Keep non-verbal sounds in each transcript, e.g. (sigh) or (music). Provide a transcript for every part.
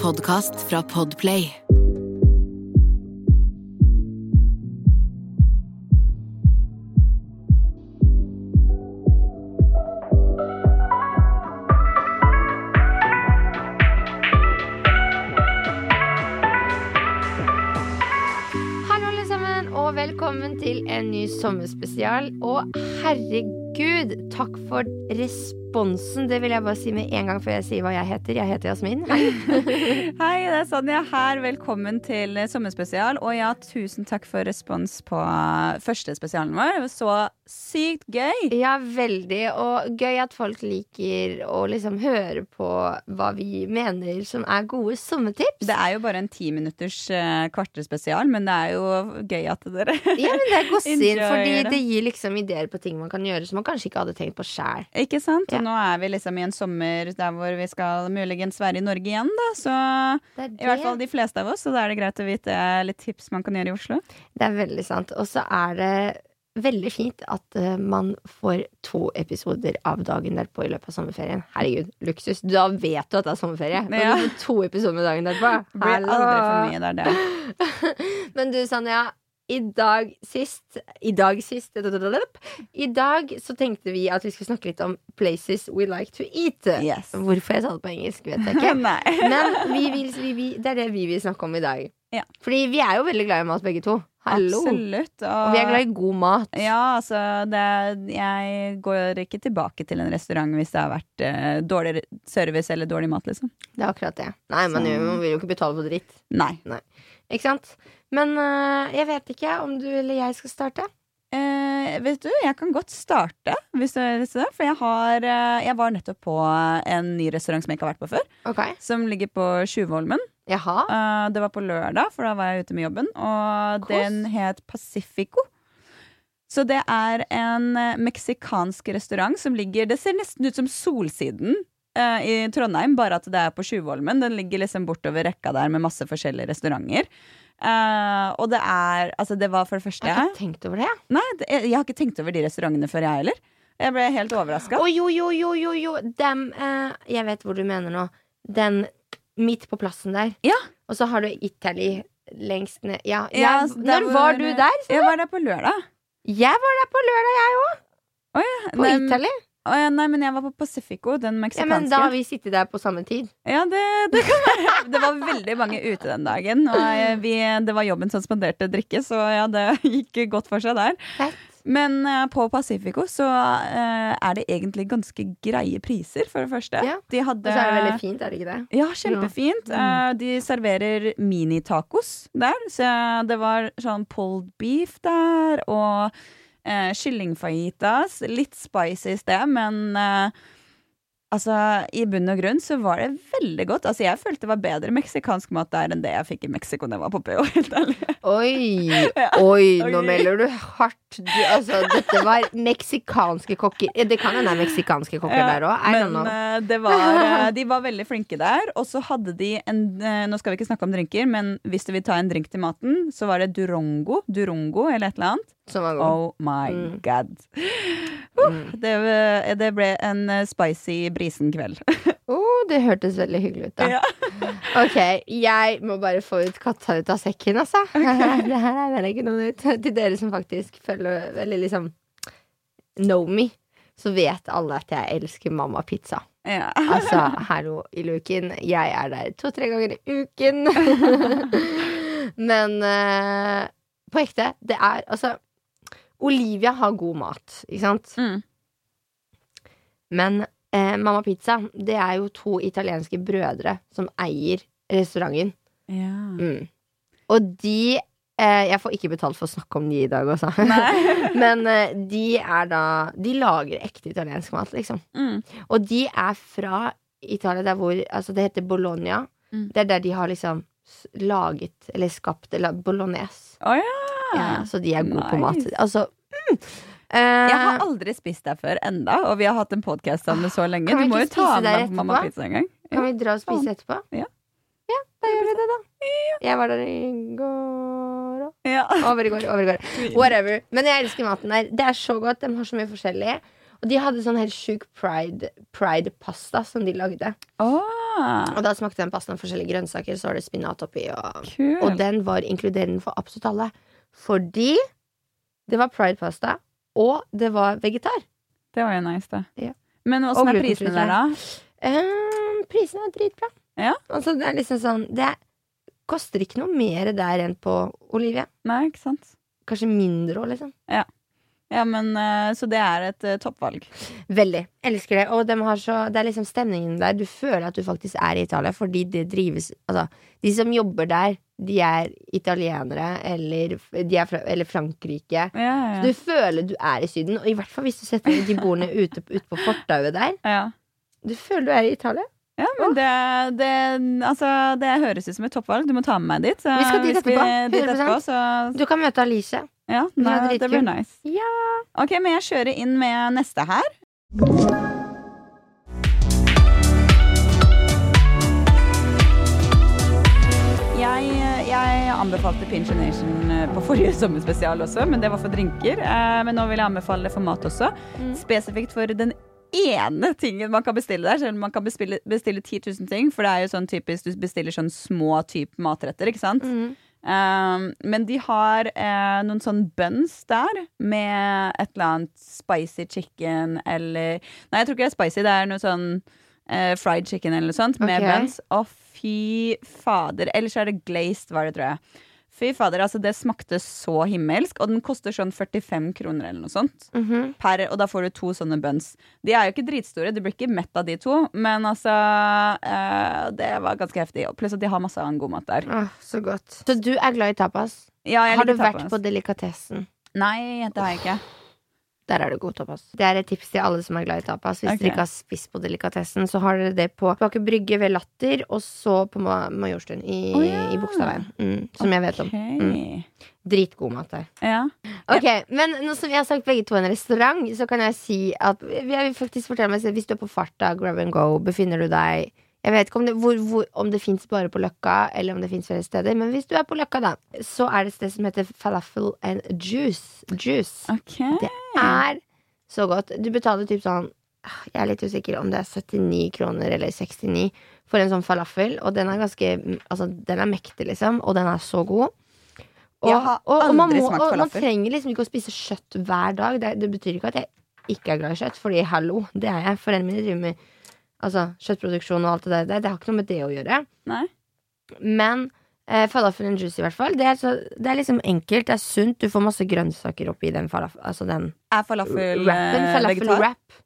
podkast fra Podplay. Hallo, alle sammen, og velkommen til en ny sommerspesial. Og herregud, takk for responsen. Det vil jeg bare si med en gang før jeg sier hva jeg heter. Jeg heter Jasmin. Hei. (laughs) Hei, det er Sanja her. Velkommen til sommerspesial. Og ja, tusen takk for respons på første spesialen vår. Det var så sykt gøy. Ja, veldig. Og gøy at folk liker å liksom høre på hva vi mener som er gode sommertips. Det er jo bare en ti minutters kvartespesial kvarterspesial, men det er jo gøy at dere Ja, men det er (laughs) godsinn, Enjoy fordi det. gir liksom ideer på ting man kan gjøre som man kanskje ikke hadde tenkt på sjæl. Ikke sant? Ja. Nå er vi liksom i en sommer der hvor vi skal muligens være i Norge igjen, da. Så Det det. i hvert fall de fleste av oss, så da er det greit å vite litt tips man kan gjøre i Oslo. det er veldig sant. Og så er det veldig fint at uh, man får to episoder av dagen derpå i løpet av sommerferien. Herregud, luksus. Da vet du at det er sommerferie. Men Ja. du får to episoder med dagen derpå. Blir aldri for mye, det er (laughs) det. Men du, Sanja. I dag sist I dag sist I dag så tenkte vi at vi skulle snakke litt om places we like to eat. Yes. Hvorfor jeg sa det på engelsk, vet jeg ikke. (laughs) Men vi vil, vi, vi, det er det vi vil snakke om i dag. Ja. Fordi vi er jo veldig glad i mat, begge to. Hallo. Absolutt. Og vi er glad i god mat. Ja, altså det, Jeg går ikke tilbake til en restaurant hvis det har vært eh, dårlig service eller dårlig mat, liksom. Det er akkurat det. Nei, man, Så- man vil jo ikke betale for dritt. Nei. Ikke sant? Men øh, jeg vet ikke om du eller jeg skal starte. Eh, vet du, jeg kan godt starte, hvis du har lyst til det. For jeg har eh, Jeg var nettopp på en ny restaurant som jeg ikke har vært på før. Okay. Som ligger på Tjuvholmen. Eh, det var på lørdag, for da var jeg ute med jobben. Og Kos. den het Pacifico. Så det er en meksikansk restaurant som ligger Det ser nesten ut som Solsiden uh, i Trondheim, bare at det er på Tjuvholmen. Den ligger liksom bortover rekka der med masse forskjellige restauranter. Eh, og det er Altså, det var for det første Jeg har ikke tenkt over det. Nei, det, jeg, jeg har ikke tenkt over de restaurantene før, jeg heller. Jeg ble helt overraska. Å jo, jo, jo, jo, jo. Dem uh, Jeg vet hvor du mener nå. Den midt på plassen der. Ja. Og så har du Italy lengst ned. Ja. Ja, jeg, så når var du der? Jeg var der på lørdag. Jeg var der på lørdag, jeg òg. På Nei, Italy. Å, ja, nei, men jeg var på Pacifico, den Ja, meksikanske. men da har vi sittet der på samme tid. Ja, det, det kan være. Det var veldig mange ute den dagen. Og eh, vi, det var jobben som spanderte drikke, så ja, det gikk godt for seg der. Fett. Men eh, på Pacifico så eh, er det egentlig ganske greie priser, for det første. Ja. De Og hadde så er det veldig fint, er det ikke det? Ja, kjempefint. Eh, de serverer minitacos der. Så det var sånn pulled beef der, og uh, kyllingfajitas. Litt spicy i sted, men eh, altså, i bunn og grunn så var det veldig godt. Altså, jeg følte det var bedre meksikansk mat der enn det jeg fikk i Mexico da jeg var på PH. Helt ærlig. Oi, oi, nå melder du hardt. Du, altså, dette var meksikanske kokker. Eh, Det kan hende det er meksikanske kokker der òg. Men eh, det var, eh, de var veldig flinke der. Og så hadde de en eh, Nå skal vi ikke snakke om drinker, men hvis du vil ta en drink til maten, så var det durongo. Durongo eller et eller annet. Som var god. Oh my Mm. god. Uh, Det, det ble en eh, spicy brisen kveld. (laughs) Oh, det hørtes veldig hyggelig ut, da. Ja. Ok, jeg må bare få ut katta ut av sekken, altså. (laughs) (laughs) det her er ikke noe nytt. Til dere som faktisk følger Eller liksom know me, så vet alle at jeg elsker mamma pizza. Ja. Altså, hallo i luken. Jeg er der to-tre ganger i uken. Men uh, på ekte, det er altså Olivia har god mat, ikke sant? Mm. Men eh, Mamma Pizza, det er jo to italienske brødre som eier restauranten. ja. Mm. Og de eh, Jeg får ikke betalt for å snakke om de i dag også. (laughs) Men eh, de er da De lager ekte italiensk mat, liksom. Mm. Og de er fra Italia, der hvor Altså, det heter Bologna. Mm. Det er der de har liksom laget, eller skapt, eller bolognese. Oh, ja. Ja, så de er gode på mat. Altså mm. Jeg har Eh, aldri spist der før enda, og vi har hatt en podkast sammen så lenge. Du må jo ta med deg på Mamma? Pizza en gang. Kan vi dra og spise etterpå? Ja. Ja, da gjør vi det, da. Jeg var der i går òg. Ja. Over i går, over i går. (laughs) Whatever. Men jeg elsker maten der. Det er så godt. De har så mye forskjellig. Og de hadde sånn helt sjuk pride, pride pasta som de lagde. Oh. Og da smakte den pastaen forskjellige grønnsaker, så var det spinat oppi. Og, og den var inkluderende for absolutt alle. Fordi det var pride-pasta, og det var vegetar. Det var jo nice, det. Ja. Men åssen er prisene der, da? Um, prisene er dritbra. Ja. Altså, det er liksom sånn Det koster ikke noe mer der enn på Olivia. Nei, ikke sant? Kanskje mindre òg, liksom. Ja, men eh, Så det er et eh, toppvalg. Veldig. Elsker det. Og de har så, det er liksom stemningen der. Du føler at du faktisk er i Italia, fordi det drives Altså, de som jobber der, de er italienere, eller, de er fra, eller Frankrike. Ja, ja, Så du føler du er i Syden, og i hvert fall hvis du setter de bordene ute, ute på fortauet der. ja. Du føler du er i Italia. Ja, men det, det, altså, det høres ut som et toppvalg. Du må ta med meg dit. Så Vi skal dit etterpå, dit 100%. etterpå så, Du kan møte Alice. ja, Det er det blir nice. Ja. Ok, men jeg kjører inn med neste her. Jeg, jeg anbefalte Pinch Nation eh, på forrige (laughs) sommerspesial også, men det var for drinker. Eh, Men nå vil jeg anbefale for mat også. Mm. Spesifikt for den ene tingen man kan bestille der. Selv om man kan bestille, bestille 10 000 ting, for det er jo sånn typisk du bestiller sånn små type matretter, ikke sant? Mm. Um, men de har uh, noen sånn buns der med et eller annet spicy chicken eller Nei, jeg tror ikke det er spicy, det er noe sånn uh, fried chicken eller noe sånt med Ok. buns. Å, fy fader. Ellers er det glazed, var det, tror jeg. Fy fader, altså det smakte så himmelsk, og den koster sånn 45 kroner eller noe sånt. Mhm. Per, og da får du to sånne buns. De er jo ikke dritstore, du blir ikke mett av de to, men altså eh, Det var ganske heftig. Og Pluss at de har masse annen god mat der. Åh, så godt. Så du er glad i tapas? Ja, jeg Har du tapas. vært på delikatessen? Nei, det har jeg ikke. Der er det god tapas. Det er et tips til alle som er glad i tapas. Hvis okay. dere ikke har spist på delikatessen, så har dere det på Baker Brygge ved Latter, og så på Majorstuen i, oh, ja. i Bogstadveien. Mm, som jeg vet om. Mm. Dritgod mat der. Ja. Ok, Men nå som vi har sagt begge to en restaurant, så kan jeg si at jeg vil faktisk fortelle meg Hvis du er på farta, grab and go, befinner du deg Jeg vet ikke om det, hvor, hvor, om det fins bare på Løkka, eller om det fins flere steder, men hvis du er på Løkka, da, så er det et sted som heter Falafel and Juice. Juice. Okay. Det er så godt. Du betaler typ sånn ah, Jeg er litt usikker om det er 79 kroner eller 69 for en sånn falafel, og den er ganske Altså, den er mektig, liksom, og den er så god. Og, Jeg har og, og man, må, smakt og man trenger liksom ikke å spise kjøtt hver dag. Det, det betyr ikke at jeg ikke er glad i kjøtt, fordi hallo, det er jeg. Foreldrene mine driver med altså, kjøttproduksjon og alt det der. Det, det har ikke noe med det å gjøre. Nei. Men eh, falafel and juice, i hvert fall, det er, så, det er liksom enkelt, det er sunt. Du får masse grønnsaker oppi den falafel. Altså den Er falafel Wrappen, eh, falafel vegetar? wrap.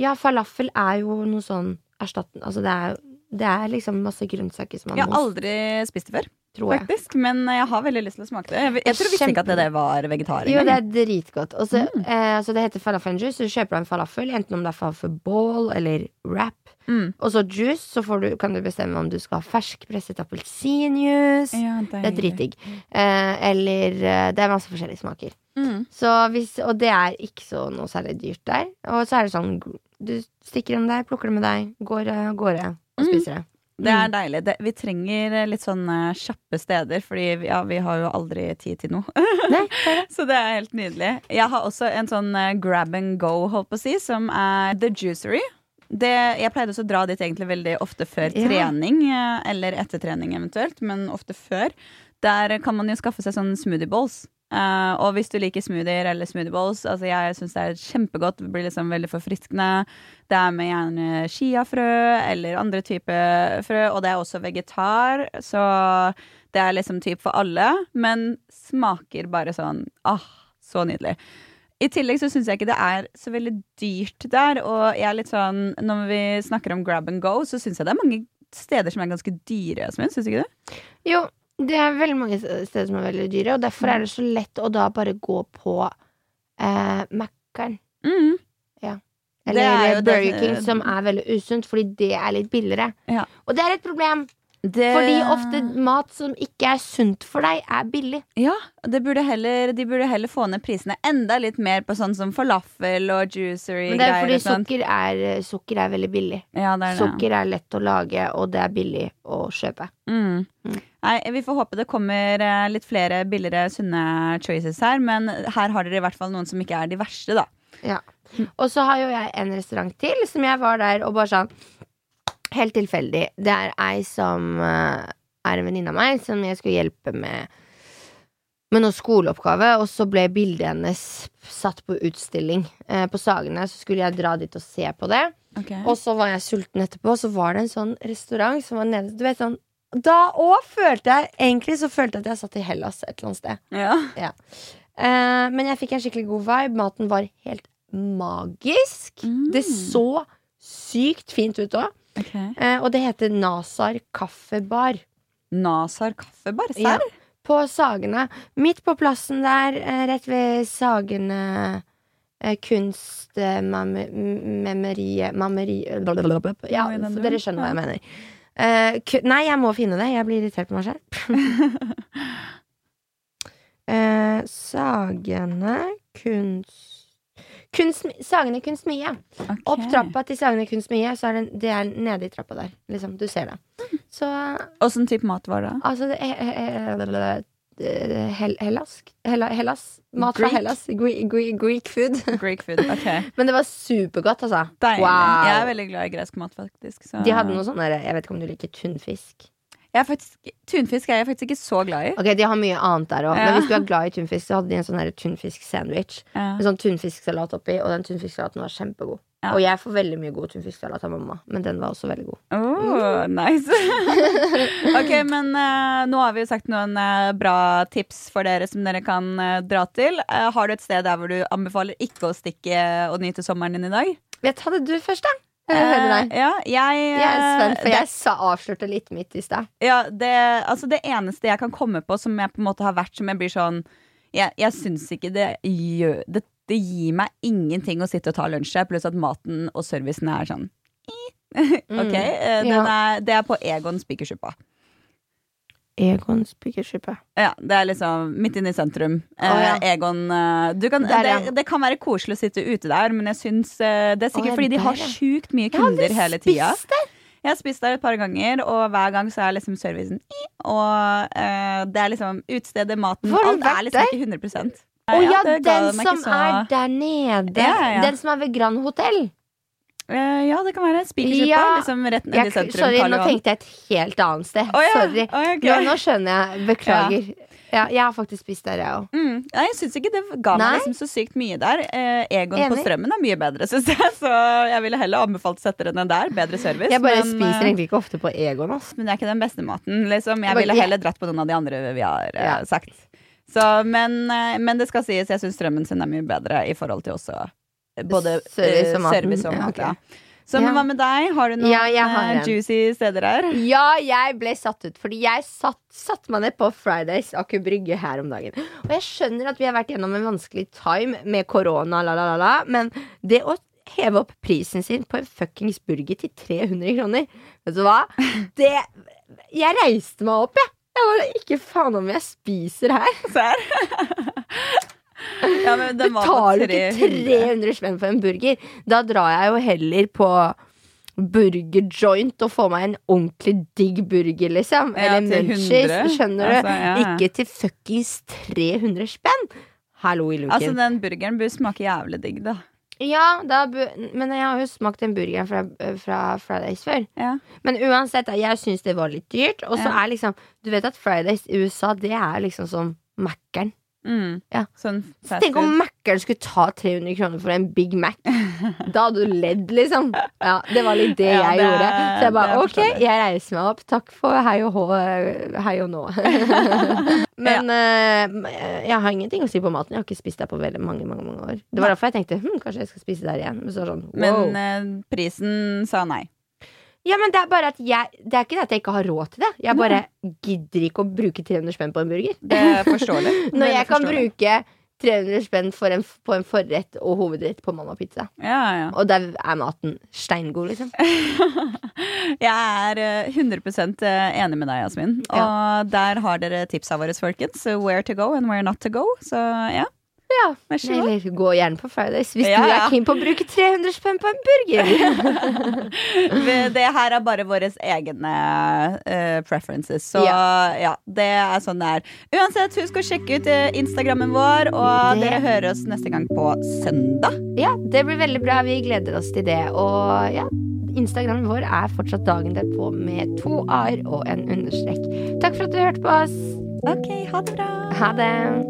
Ja, falafel er jo noe sånn erstatten Altså det er, det er liksom masse grønnsaker som Jeg har aldri spist det før, tror jeg. faktisk. Men jeg har veldig lyst til å smake det. Jeg, jeg tror visste ikke at det, var vegetar Jo, det er dritgodt. Og så, Mm. eh, så det heter falafel juice. Så kjøper du en falafel, enten om det er falafel ball eller wrap. Mm. Og så juice, så får du, kan du bestemme om du skal ha ferskpresset appelsinjuice. Ja, Det er dritdigg. Eh, eller eh, Det er masse forskjellige smaker. Mm. Så hvis, og det er ikke så noe særlig dyrt der. Og så er det sånn Du stikker dem der, plukker dem med deg, går av gårde og Mm. spiser det. Det er deilig. Det, vi trenger litt sånn kjappe steder, Fordi vi- ja, vi har jo aldri tid til noe. Nei, det det. (laughs) Så det er helt nydelig. Jeg har også en sånn eh, grab and go, holdt på å si, som er The Juicery. Det, jeg pleide også å dra dit egentlig veldig ofte før Ja. trening, eh, eller etter trening eventuelt, men ofte før. Der kan man jo skaffe seg sånne smoothie bowls. Eh, og hvis du liker smoothier eller smoothie bowls, altså jeg syns det er kjempegodt. Det blir liksom veldig forfriskende. Det er med gjerne chiafrø eller andre typer frø, og det er også vegetar, så det er liksom typ for alle, men smaker bare sånn ah, så nydelig. I tillegg så syns jeg ikke det er så veldig dyrt der, og jeg er litt sånn Når vi snakker om grab and go, så syns jeg det er mange steder som er ganske dyre, Jasmin. Syns du ikke det? Jo, det er veldig mange steder som er veldig dyre, og derfor er det så lett å da bare gå på eh, Mækkern. Mm. Eller, Det er jo eller Burger King, som er veldig usunt, fordi det er litt billigere. Ja. Og det er et problem, Det, fordi ofte mat som ikke er sunt for deg, er billig. Ja, det burde heller, de burde heller få ned prisene enda litt mer på sånn som falafel og juicery. Men det er fordi sånn. sukker er, sukker er veldig billig. Ja, det er det. Sukker er lett å lage, og det er billig å kjøpe. Mm. Mm. Nei, Vi får håpe det kommer eh, litt flere billigere, sunne choices her. Men her har dere i hvert fall noen som ikke er de verste, da. Og så har jo jeg en restaurant til, som jeg var der og bare sånn Helt tilfeldig. Det er ei som eh, er en venninne av meg, som jeg skulle hjelpe med med noe skoleoppgave, og så ble bildet hennes satt på utstilling eh, på Sagene. Så skulle jeg dra dit og se på det. Okay. Og så var jeg sulten etterpå, og så var det en sånn restaurant som var nede Du vet sånn Da òg følte jeg Egentlig så følte jeg at jeg satt i Hellas et eller annet sted. Ja. Eh, men jeg fikk en skikkelig god vibe. Maten var helt magisk. Mm. Det så sykt fint ut òg. Eh, og det heter Nasar kaffebar. Nasar kaffebar, Ja. På Sagene. Midt på plassen der, eh, rett ved Sagene eh, kunstmemeriet Mammeri... Ja, så dere skjønner hva jeg mener. Uh, nei, jeg må finne det. Jeg blir irritert på meg selv. uh, (laughs) Sagene kunst... kunst Sagene kunstmie. Okay. Opp trappa til Sagene kunstmie, så er det, det er nede i trappa der. Liksom, du ser det. Så Åssen type mat var det? Altså, det er eh, eh, Hel Hellas? Hel Hellas? Mat fra Greek? Hellas. Gre Gre Greek food. (laughs) Greek food. Ok. Men det var supergodt, altså. Deilig. Wow. Jeg er veldig glad i gresk mat, faktisk. Så. De hadde noe sånn der, Jeg vet ikke om du liker tunfisk. Faktisk, tunfisk er jeg faktisk ikke så glad i. Ok, De har mye annet der òg, Ja. men hvis du er glad i tunfisk, så hadde de en sånn tunfisk-sandwich. Ja. Med sånn tunfisksalat oppi, og den tunfisksalaten var kjempegod. Ja. Og jeg får veldig mye god tunfisksalat av mamma, men den var også veldig god. Oh, nice. (laughs) ok, men uh, nå har vi jo sagt noen uh, bra tips for dere som dere kan uh, dra til. Har du et sted der hvor du anbefaler ikke å stikke og nyte sommeren din i dag? Vet hadde du først, da? Deg. Eh, ja, jeg, Jeg er spent, for det- jeg sa, avslørte litt mitt i stad. Ja, det, altså det eneste jeg kan komme på som jeg på en måte har vært som jeg blir sånn Jeg, jeg syns ikke det gjør det, det gir meg ingenting å sitte og ta lunsj her, pluss at maten og servicen er sånn (laughs) Ok, mm, Ja. er, Det er på Egon Spikersuppa. Egon Spikerskipet Ja, det er liksom midt inne i sentrum. Eh, Å, ja. Egon eh, du kan, Der, ja. det, det kan være koselig å sitte ute der, men jeg syns eh, Det er Å, sikkert ja, fordi de har sjukt mye kunder hele tida. Jeg har spist der et par ganger, og hver gang så er liksom servicen i, Og eh, det er liksom utstedet, maten Har Alt er liksom ikke 100% oh, ja, den som så- er der nede. Den som er ved Grand Hotell. Eh, Ja, det kan være. Spikersuppa. Ja. liksom rett nede i sentrum. sorry, nå tenkte jeg et helt annet sted. Oh, ja. Sorry. Oh, okay. Nå, nå skjønner jeg. Beklager. Ja. jeg har faktisk spist der, jeg òg. Mm. Nei, jeg syns ikke det ga meg liksom så sykt mye der. Eh, Egon på Strømmen er mye bedre, (laughs) syns jeg. Så jeg ville heller anbefalt settere enn der. Bedre service. Jeg bare men, spiser eh, egentlig ikke ofte på Egon. Også. Men det er ikke den beste maten. Liksom. Jeg ville heller dratt på noen av de andre vi har eh, sagt. Så, men, eh, men det skal sies, jeg syns strømmen sin er mye bedre i forhold til også både eh, Service og maten. service og Ja, okay. Så men hva med deg? Har du noen Ja, har eh, en. juicy steder her? Ja, jeg ble satt ut, fordi jeg satt, satt meg ned på Fridays Aker Brygge her om dagen. Og jeg skjønner at vi har vært gjennom en vanskelig time med korona, la, la, la, la, men det å heve opp prisen sin på en fuckings burger til 300 kroner Vet du hva? (laughs) Det Jeg reiste meg opp, jeg. Jeg var ikke faen om jeg spiser her. (laughs) Serr? (laughs) ja, men den var Betaler du ikke 300. 300 spenn for en burger? Da drar jeg jo heller på Burger Joint og får meg en ordentlig digg burger, liksom. Ja, Eller munchies. 100. Skjønner du? Altså, ja, ja. Ikke til fuckings 300 spenn! Hallo i luken. Altså, den burgeren bør smake jævlig digg, da. ja, da, men jeg har jo smakt den burgeren fra, fra Fridays før. Ja. Men uansett, jeg syns det var litt dyrt. Og så Ja. er liksom Du vet at Fridays i USA, det er liksom som Mækkern. Mm. Ja. Sånn Så Tenk om. Mækkern skulle ta 300 kroner for en Big Mac. Da hadde du ledd, liksom. Ja, Det var litt det Ja, jeg det gjorde. Så jeg bare ok, jeg reiser meg opp. Takk for hei og hå, hei og nå. (laughs) Men uh, jeg har ingenting å si på maten. Jeg har ikke spist der på veldig mange mange, mange år. Det var derfor jeg tenkte hm, kanskje jeg skal spise der igjen. Men så sånn, wow. Men uh, prisen sa nei. Ja, men det er bare at jeg Det er ikke det at jeg ikke har råd til det. Jeg bare gidder ikke å bruke 300 spenn på en burger. Det er forståelig. (laughs) Når jeg kan bruke 300 spenn en, på en forrett og hovedrett på Mamma Pizza. Ja, ja. Og der er maten steingod, liksom. (laughs) Jeg er eh, 100% enig med deg, Jasmin. Og der har dere tipsa våre, folkens. Where to go and where not to go. Så ja, Ja, vær så god. Eller gå gjerne på Fridays hvis Ja, du er keen på å bruke 300 spenn på en burger. (laughs) Det her er bare våre egne uh, preferences. Så ja. det er sånn det er. Uansett, husk å sjekke ut eh, Instagrammen vår, og Det- dere hører oss neste gang på søndag. ja, det blir veldig bra. Vi gleder oss til det. Og ja, Instagramen vår er fortsatt dagen derpå med to a-er og en understrek. Takk for at du hørte på oss. OK, ha det bra. Ha det.